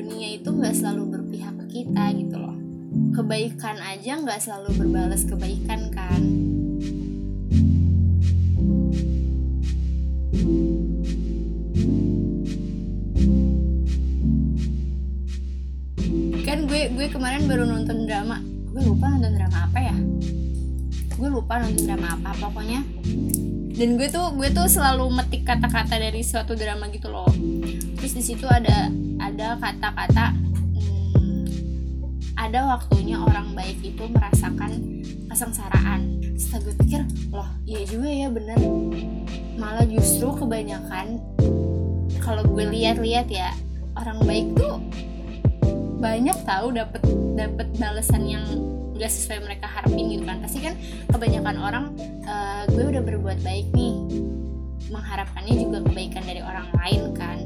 dunia itu nggak selalu berpihak ke kita gitu loh. Kebaikan aja nggak selalu berbalas kebaikan kan? Kan gue gue kemarin baru nonton drama. Gue lupa nonton drama apa ya gue lupa nonton drama apa pokoknya. Dan gue tuh gue tuh selalu metik kata-kata dari suatu drama gitu loh. Terus di situ ada ada kata-kata hmm, ada waktunya orang baik itu merasakan kesengsaraan. Setelah gue pikir loh iya juga ya bener. Malah justru kebanyakan kalau gue lihat-lihat ya orang baik tuh banyak tahu dapat dapat balasan yang gak sesuai mereka harapin gitu kan. Pasti kan kebanyakan orang uh, gue udah berbuat baik nih. Mengharapkannya juga kebaikan dari orang lain kan.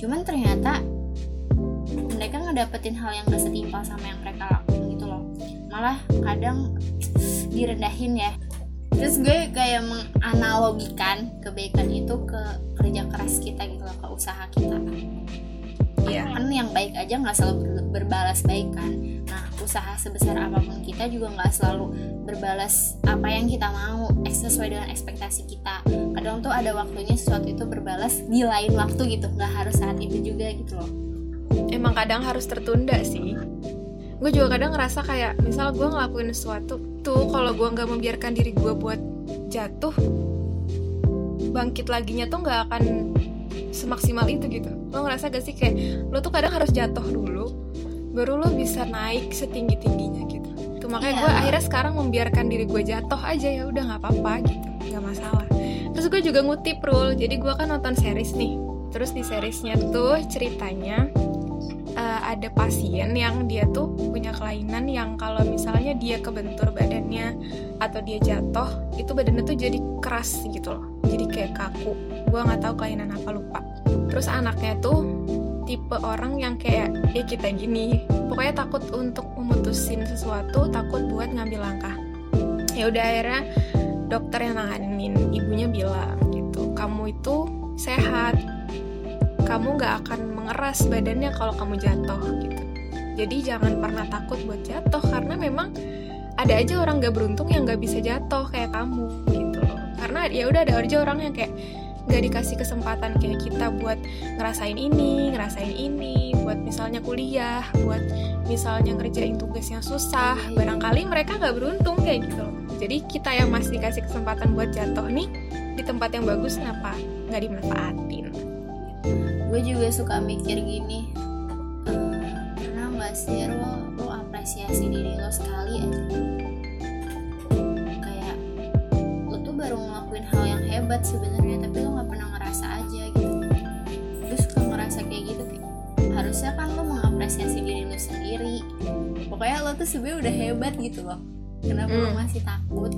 Cuman ternyata mereka ngedapetin hal yang gak setimpal sama yang mereka lakuin gitu loh. Malah kadang direndahin ya. Terus gue kayak menganalogikan kebaikan itu ke kerja keras kita gitu loh ke usaha kita. Iya. kan yang baik aja nggak selalu berbalas baik kan. Nah usaha sebesar apa pun kita juga nggak selalu berbalas apa yang kita mau sesuai dengan ekspektasi kita. Kadang tuh ada waktunya sesuatu itu berbalas di lain waktu gitu nggak harus saat itu juga gitu loh. Emang kadang harus tertunda sih. Gue juga kadang ngerasa kayak misal gue ngelakuin sesuatu tuh kalau gue nggak membiarkan diri gue buat jatuh bangkit laginya tuh nggak akan semaksimal itu gitu. Lo ngerasa gak sih kayak lo tuh kadang harus jatuh dulu baru lo bisa naik setinggi tingginya gitu. Tuh makanya yeah. gue akhirnya sekarang membiarkan diri gue jatuh aja ya udah nggak apa-apa gitu nggak masalah. Terus gue juga ngutip rule jadi gue kan nonton series nih. Terus di seriesnya tuh ceritanya uh, ada pasien yang dia tuh punya kelainan yang kalau misalnya dia kebentur badannya atau dia jatuh itu badannya tuh jadi keras gitu loh. Jadi kayak kaku. Gue nggak tahu kelainan apa lupa. Terus anaknya tuh tipe orang yang kayak ya kita gini. Pokoknya takut untuk memutusin sesuatu takut buat ngambil langkah. Ya udah akhirnya dokter yang nanganin ibunya bilang gitu kamu itu sehat. Kamu nggak akan mengeras badannya kalau kamu jatuh gitu. Jadi jangan pernah takut buat jatuh karena memang ada aja orang gak beruntung yang gak bisa jatuh kayak kamu gitu loh. Karena ya udah ada aja orang yang kayak gak dikasih kesempatan kayak kita buat ngerasain ini, ngerasain ini, buat misalnya kuliah, buat misalnya ngerjain tugas yang susah, barangkali mereka gak beruntung kayak gitu Jadi kita yang masih dikasih kesempatan buat jatuh nih di tempat yang bagus, kenapa nggak dimanfaatin? Gue juga suka mikir gini, uh, pernah nggak sih lo, lo apresiasi diri lo sekali aja? Kayak lo tuh baru ngelakuin hal yang hebat sebenarnya, tuh sebenarnya udah hebat gitu loh. Kenapa mm. lo masih takut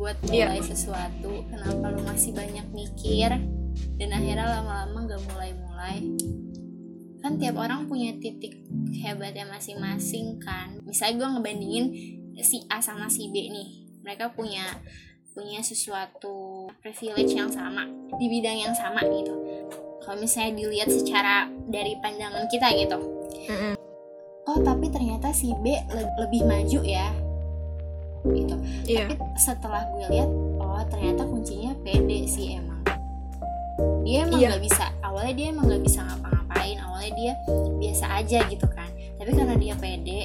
buat mulai yeah. sesuatu? Kenapa lo masih banyak mikir? Dan akhirnya lama-lama gak mulai-mulai kan tiap orang punya titik hebatnya masing-masing kan misalnya gue ngebandingin si A sama si B nih mereka punya punya sesuatu privilege yang sama di bidang yang sama gitu kalau misalnya dilihat secara dari pandangan kita gitu oh tapi ternyata si B le lebih maju ya. Gitu. Yeah. tapi setelah gue lihat oh ternyata kuncinya pede sih emang. Dia emang yeah. gak bisa awalnya dia emang gak bisa ngapa-ngapain awalnya dia biasa aja gitu kan. Tapi karena dia pede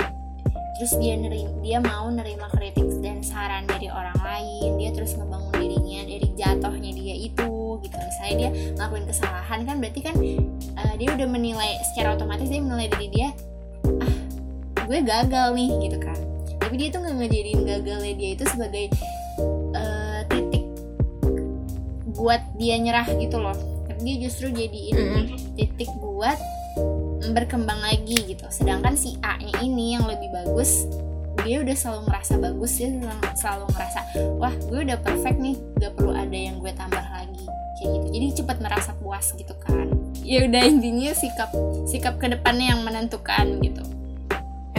terus dia nerima, dia mau nerima kritik dan saran dari orang lain dia terus ngebangun dirinya dari jatuhnya dia itu gitu. Misalnya dia ngelakuin kesalahan kan berarti kan uh, dia udah menilai secara otomatis dia menilai diri dia gue gagal nih gitu kan. Tapi dia tuh nggak ngejadiin gagalnya dia itu sebagai uh, titik buat dia nyerah gitu loh. Tapi dia justru jadiin mm -hmm. titik buat berkembang lagi gitu. Sedangkan si A nya ini yang lebih bagus dia udah selalu merasa bagus dia selalu merasa wah gue udah perfect nih gak perlu ada yang gue tambah lagi. Kayak gitu. Jadi cepat merasa puas gitu kan. Ya udah intinya sikap sikap ke depannya yang menentukan gitu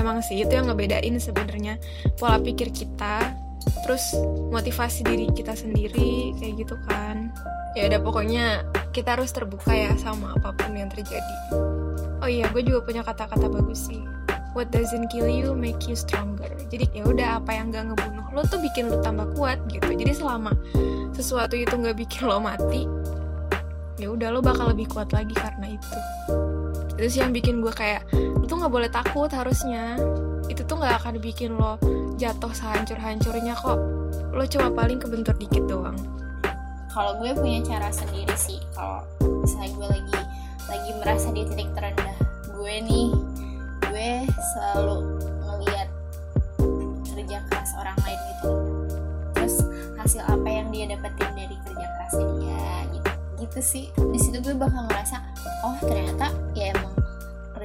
emang sih itu yang ngebedain sebenarnya pola pikir kita terus motivasi diri kita sendiri kayak gitu kan. Ya udah pokoknya kita harus terbuka ya sama apa pun yang terjadi. Oh iya gue juga punya kata-kata bagus sih. What doesn't kill you make you stronger. Jadi ya udah apa yang gak ngebunuh lo tuh bikin lo tambah kuat gitu. Jadi selama sesuatu itu nggak bikin lo mati ya udah lo bakal lebih kuat lagi karena itu itu sih yang bikin gue kayak lo tuh nggak boleh takut harusnya. Itu tuh nggak akan bikin lo jatuh sehancur-hancurnya kok. Lo cuma paling kebentur dikit doang. Kalau gue punya cara sendiri sih kalau misalnya gue lagi lagi merasa di titik terendah gue nih gue selalu ngeliat kerja keras orang lain gitu. Terus hasil apa yang dia dapetin dari kerja kerasnya dia gitu. Gitu sih. Di situ gue bakal ngerasa oh ternyata ya emang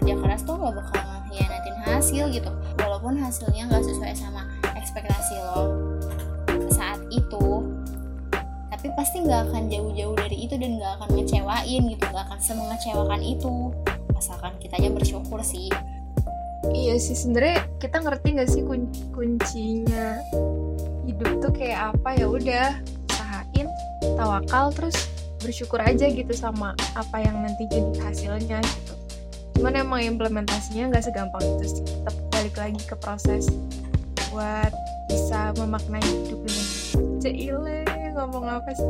kerja keras tuh gak bakal ngehianatin hasil gitu. Walaupun hasilnya nggak sesuai sama ekspektasi lo saat itu tapi pasti nggak akan jauh-jauh dari itu dan nggak akan ngecewain gitu nggak akan semengecewakan itu. Asalkan kitanya bersyukur sih. Iya sih sebenarnya kita ngerti nggak sih kun kuncinya hidup tuh kayak apa? Ya udah usahain tawakal terus bersyukur aja gitu sama apa yang nanti jadi hasilnya gitu cuman emang implementasinya nggak segampang itu sih. Tetap balik lagi ke proses buat bisa memaknai hidup ini. Cile ngomong apa sih?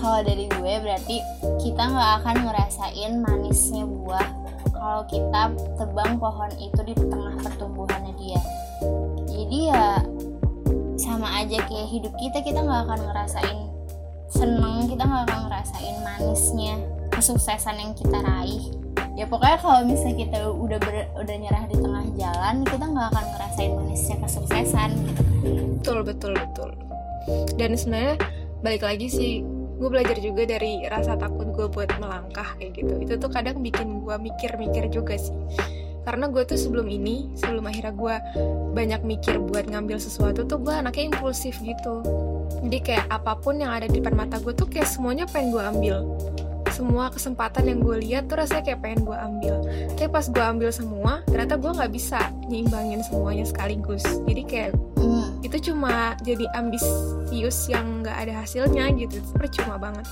Kalau dari gue berarti kita nggak akan ngerasain manisnya buah kalau kita tebang pohon itu di tengah pertumbuhannya dia. Jadi ya sama aja kayak hidup kita kita nggak akan ngerasain seneng kita nggak akan ngerasain manisnya kesuksesan yang kita raih. Ya pokoknya kalau misalnya kita udah ber, udah nyerah di tengah jalan kita nggak akan ngerasain manisnya kesuksesan. Betul betul betul. Dan sebenarnya balik lagi sih gue belajar juga dari rasa takut gue buat melangkah kayak gitu. Itu tuh kadang bikin gue mikir-mikir juga sih. Karena gue tuh sebelum ini sebelum akhirnya gue banyak mikir buat ngambil sesuatu tuh gue anaknya impulsif gitu. Jadi kayak apa pun yang ada di depan mata gue tuh kayak semuanya pengen gue ambil semua kesempatan yang gue lihat tuh rasanya kayak pengen gue ambil. Tapi pas gue ambil semua ternyata gue nggak bisa nyimbangin semuanya sekaligus. Jadi kayak Hmm. itu cuma jadi ambisius yang nggak ada hasilnya gitu. Itu percuma banget.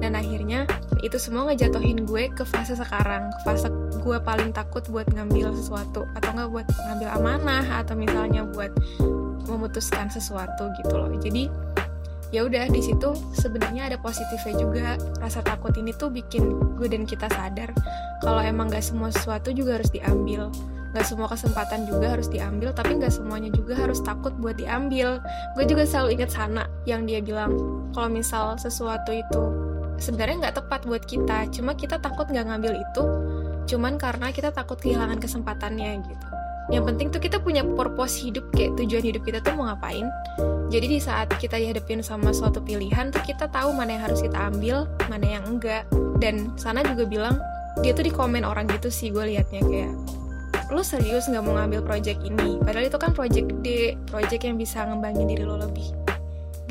Dan akhirnya itu semua ngejatuhin gue ke fase sekarang. Ke fase gue paling takut buat ngambil sesuatu atau nggak buat ngambil amanah atau misalnya buat memutuskan sesuatu gitu loh. Jadi ya udah di situ sebenarnya ada positifnya juga. Rasa takut ini tuh bikin gue dan kita sadar kalau emang gak semua sesuatu juga harus diambil. Gak semua kesempatan juga harus diambil tapi gak semuanya juga harus takut buat diambil. Gue juga selalu ingat sana yang dia bilang kalau misal sesuatu itu sebenarnya nggak tepat buat kita cuma kita takut nggak ngambil itu cuman karena kita takut kehilangan kesempatannya gitu. Yang penting tuh kita punya purpose hidup kayak tujuan hidup kita tuh mau ngapain jadi di saat kita dihadapin sama suatu pilihan tuh kita tahu mana yang harus kita ambil mana yang enggak. Dan sana juga bilang dia tuh di komen orang gitu sih gue liatnya kayak lo serius nggak mau ngambil project ini? Padahal itu kan project gede project yang bisa ngembangin diri lo lebih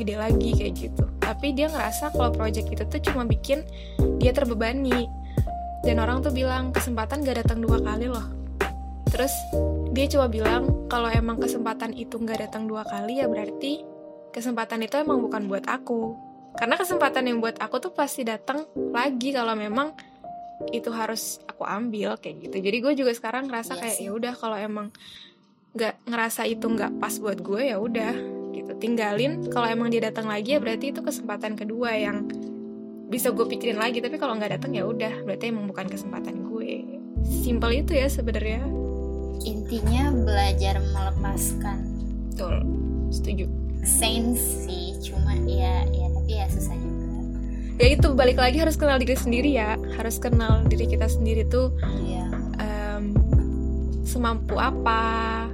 gede lagi kayak gitu. Tapi dia ngerasa kalau project itu tuh cuma bikin dia terbebani. Dan orang tuh bilang kesempatan gak datang dua kali loh. Terus dia coba bilang kalau emang kesempatan itu nggak datang dua kali ya berarti kesempatan itu emang bukan buat aku. Karena kesempatan yang buat aku tuh pasti datang lagi kalau memang itu harus aku ambil kayak gitu. Jadi gue juga sekarang ngerasa Iya kayak ya udah kalau emang nggak ngerasa itu nggak pas buat gue ya udah gitu. Tinggalin kalau emang dia datang lagi ya berarti itu kesempatan kedua yang bisa gue pikirin lagi. Tapi kalau nggak datang ya udah berarti emang bukan kesempatan gue. Simpel itu ya sebenarnya. Intinya belajar melepaskan. Betul. Setuju sense sih cuma ya ya tapi ya susah juga. Ya itu balik lagi harus kenal diri sendiri ya. Harus kenal diri kita sendiri tuh ya em, semampu apa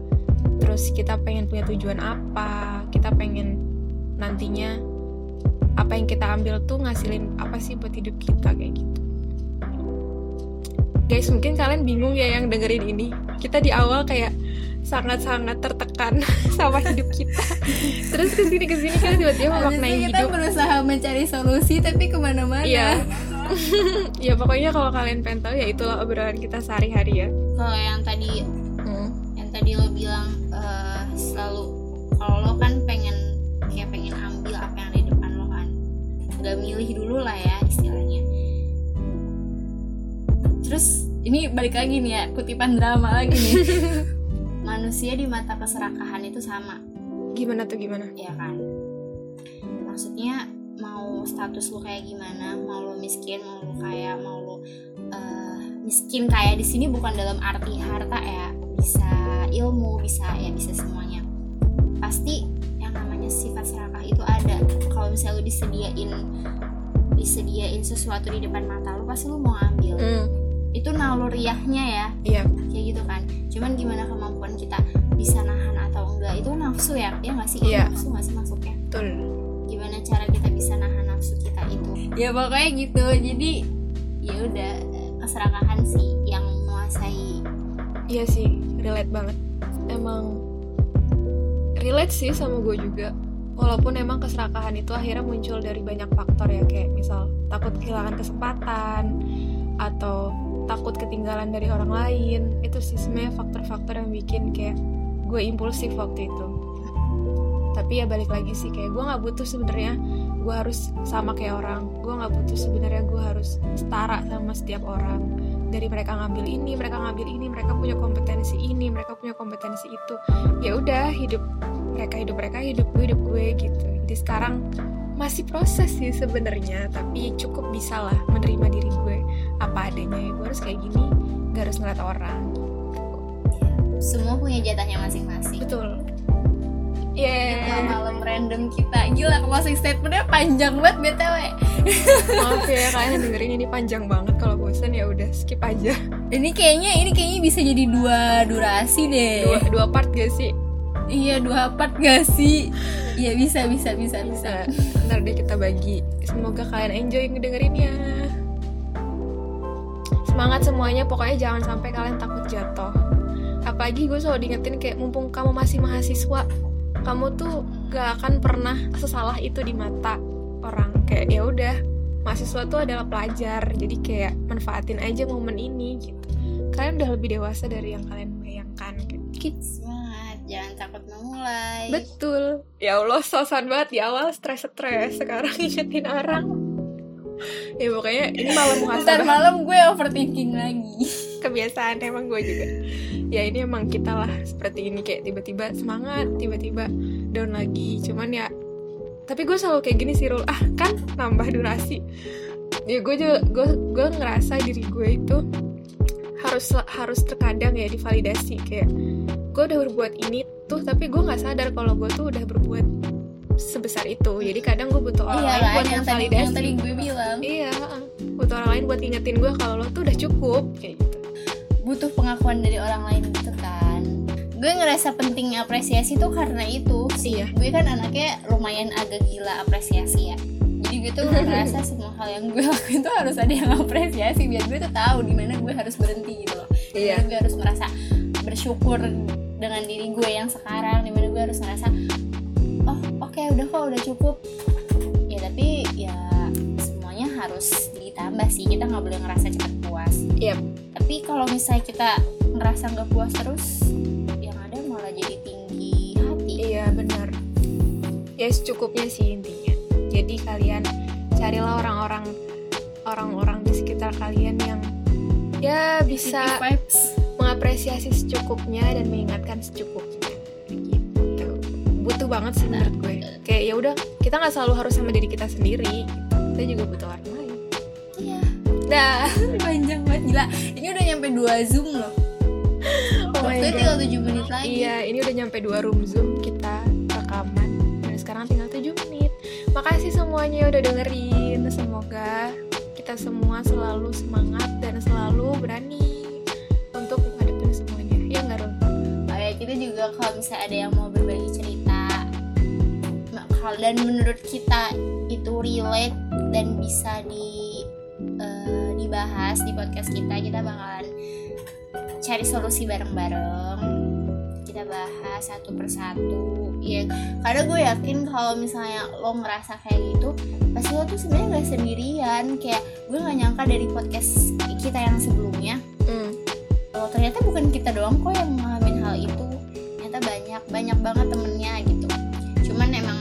terus kita pengen punya tujuan apa kita pengen nantinya apa yang kita ambil tuh ngasilin apa sih buat hidup kita kayak gitu. Guys mungkin kalian bingung ya yang dengerin ini. Kita di awal kayak sangat-sangat tertekan sama hidup kita. Terus ke sini ke sini kan tiba-tiba memaknai kita hidup. berusaha mencari solusi tapi ke mana-mana. Iya. ya pokoknya kalau kalian pengen tahu ya itulah obrolan kita sehari-hari ya. Kalau yang tadi hmm. yang tadi lo bilang uh, selalu kalau lo kan pengen kayak pengen ambil apa yang ada di depan lo kan. Udah milih dulu lah ya istilahnya. Terus ini balik lagi nih ya kutipan drama lagi nih. manusia di mata keserakahan itu sama. Gimana tuh gimana? ya kan? Maksudnya mau status lu kayak gimana mau lu miskin mau lu kaya mau lu eh, miskin kaya di sini bukan dalam arti harta ya. Bisa ilmu bisa ya bisa semuanya. Pasti yang namanya sifat serakah itu ada. Kalau misalnya lu disediain disediain sesuatu di depan mata lu pasti lu mau ambil. Hmm, itu naluriahnya ya. Iya. kayak gitu kan. Cuman gimana kemampuan kita bisa nahan atau enggak itu nafsu ya ya nggak sih Iya. nafsu nggak sih masuknya Betul. gimana cara kita bisa nahan nafsu kita itu ya pokoknya gitu jadi ya udah keserakahan sih yang menguasai Iya sih, relate banget. Emang relate sih sama gue juga. Walaupun emang keserakahan itu akhirnya muncul dari banyak faktor ya kayak misal takut kehilangan kesempatan atau takut ketinggalan dari orang lain. Itu sih sebenarnya faktor-faktor yang bikin kayak gue impulsif waktu itu. Tapi ya balik lagi sih kayak gue nggak butuh sebenarnya gue harus sama kayak orang. Gue nggak butuh sebenarnya gue harus setara sama setiap orang dari mereka ngambil ini, mereka ngambil ini, mereka punya kompetensi ini, mereka punya kompetensi itu. Ya udah, hidup mereka hidup mereka, hidup gue hidup gue gitu. Jadi sekarang masih proses sih sebenarnya, tapi cukup bisa lah menerima diri gue apa adanya. Ya, gue harus kayak gini, gak harus ngeliat orang. semua punya jatahnya masing-masing Betul. Itu Yeah. malam random kita gila closing statementnya panjang banget btw Maaf ya kalian dengerin ini panjang banget. Kalau bosan ya udah skip aja. ini kayaknya ini kayaknya bisa jadi dua durasi deh Dua dua part gak sih? Iya dua part gak sih? Iya bisa bisa bisa bisa. Bisa ntar deh kita bagi. Semoga kalian enjoy ngedengerinnya. Semangat semuanya pokoknya jangan sampai kalian takut jatuh. Apalagi gue selalu diingetin kayak mumpung kamu masih mahasiswa kamu tuh gak akan pernah sesalah itu di mata orang. Kayak ya udah mahasiswa tuh adalah pelajar jadi kayak manfaatin aja momen ini gitu. Kalian udah lebih dewasa dari yang kalian bayangkan gitu. Semangat jangan takut memulai Betul. Ya Allah, sosan banget di awal stres-stres, sekarang ingetin orang. Ya pokoknya ini malam Ntar muhasabah malam gue overthinking lagi kebiasaan emang gue juga. Ya ini emang kita lah seperti ini kayak tiba-tiba semangat, tiba-tiba down lagi. Cuman ya tapi gue selalu kayak gini sih Rul. Ah, kan nambah durasi. Ya gue juga gue gue ngerasa diri gue itu harus harus terkadang ya divalidasi kayak gue udah berbuat ini tuh tapi gue nggak sadar kalau gue tuh udah berbuat sebesar itu. Jadi kadang gue butuh orang Iya lain buat yang tadi, yang tadi gue bilang. Iya butuh orang lain buat ngingetin gue kalau lo tuh udah cukup kayak gitu. Butuh pengakuan dari orang lain gitu kan. Gue ngerasa pentingnya apresiasi tuh karena itu sih. Iya. Gue kan anaknya lumayan agak gila apresiasi ya. Jadi gue tuh ngerasa semua hal yang gue lakuin tuh harus ada yang apresiasi Biar gue tuh tahu di mana gue harus berhenti gitu loh. Iya. Gue harus merasa bersyukur dengan diri gue yang sekarang Di mana gue harus ngerasa Oh oke udah kok udah cukup. Ya tapi ya semuanya harus ditambah sih Kita nggak boleh ngerasa cepat puas. Iya. tapi kalau misalnya kita ngerasa nggak puas terus yang ada malah jadi tinggi hati. Iya benar. Ya secukupnya sih intinya. Jadi kalian carilah orang-orang orang-orang di sekitar kalian yang ya bisa vibes mengapresiasi secukupnya dan mengingatkan secukupnya. Gitu. Butuh banget sih menurut gue. Kayak ya udah kita nggak selalu harus sama diri kita sendiri. Gitu. kita juga butuh orang lain. Iya. Dah panjang banget. Gila ini udah nyampe 2 zoom loh. Oh waktunya tinggal 7 menit lagi. Iya ini udah nyampe dua room zoom kita rekaman. Dan sekarang tinggal 7 menit. Makasih semuanya udah dengerin. Semoga kita semua selalu semangat dan selalu berani juga kalau misalnya ada yang mau berbagi cerita. Dan menurut kita itu relate dan bisa di eh, dibahas di podcast kita kita bakalan cari solusi bareng-bareng. Kita bahas satu persatu. Ya karena gue yakin kalau misalnya lo ngerasa kayak gitu pasti lo tuh sebenarnya nggak sendirian. Kayak gue nggak nyangka dari podcast kita yang sebelumnya Hmm. oh ternyata bukan kita doang kok yang banyak banyak banget temennya gitu. Cuman emang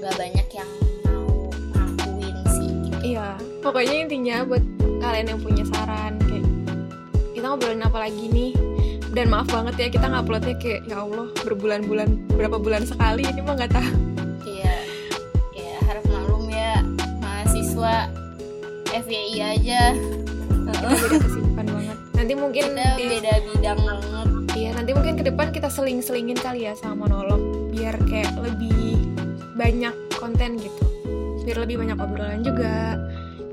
nggak banyak yang mau ngakuin sih. Pokoknya intinya buat kalian yang punya saran kayak kita ngobrolin apa lagi nih? Dan maaf banget ya kita nguploadnya kayak ya Allah berbulan-bulan berapa bulan sekali ini mah nggak tahu. Iya, ya harap maklum ya mahasiswa FYI aja. kita beda kesibukan banget. Nanti mungkin Kita di- beda bidang banget. Nanti mungkin ke depan kita seling-selingin kali ya sama monolog biar kayak lebih banyak konten gitu. Biar lebih banyak obrolan juga.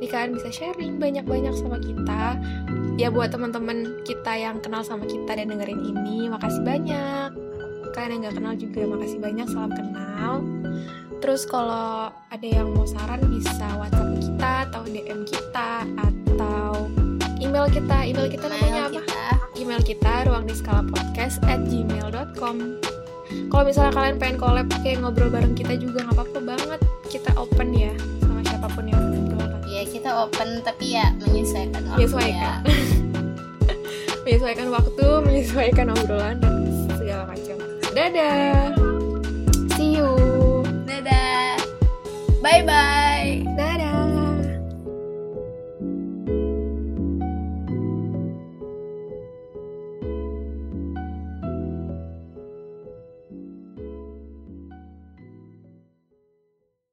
Jadi kalian bisa sharing banyak-banyak sama kita. Ya buat teman-teman kita yang kenal sama kita dan dengerin ini, makasih banyak. Kalian yang nggak kenal juga makasih banyak, salam kenal. Terus kalau ada yang mau saran bisa WhatsApp kita atau DM kita atau email kita. Email kita namanya apa? kita email kita ruangdiskala_podcast at gmail.com Kalau misalnya kalian pengen collab kayak ngobrol bareng kita juga nggak apa-apa banget. Kita open ya sama siapa pun yang ngobrol ya kita open tapi ya menyesuaikan waktu menyesuaikan. ya. Menyesuaikan waktu, menyesuaikan obrolan dan segala macam. Dadah. See you. Dadah. Bye-bye.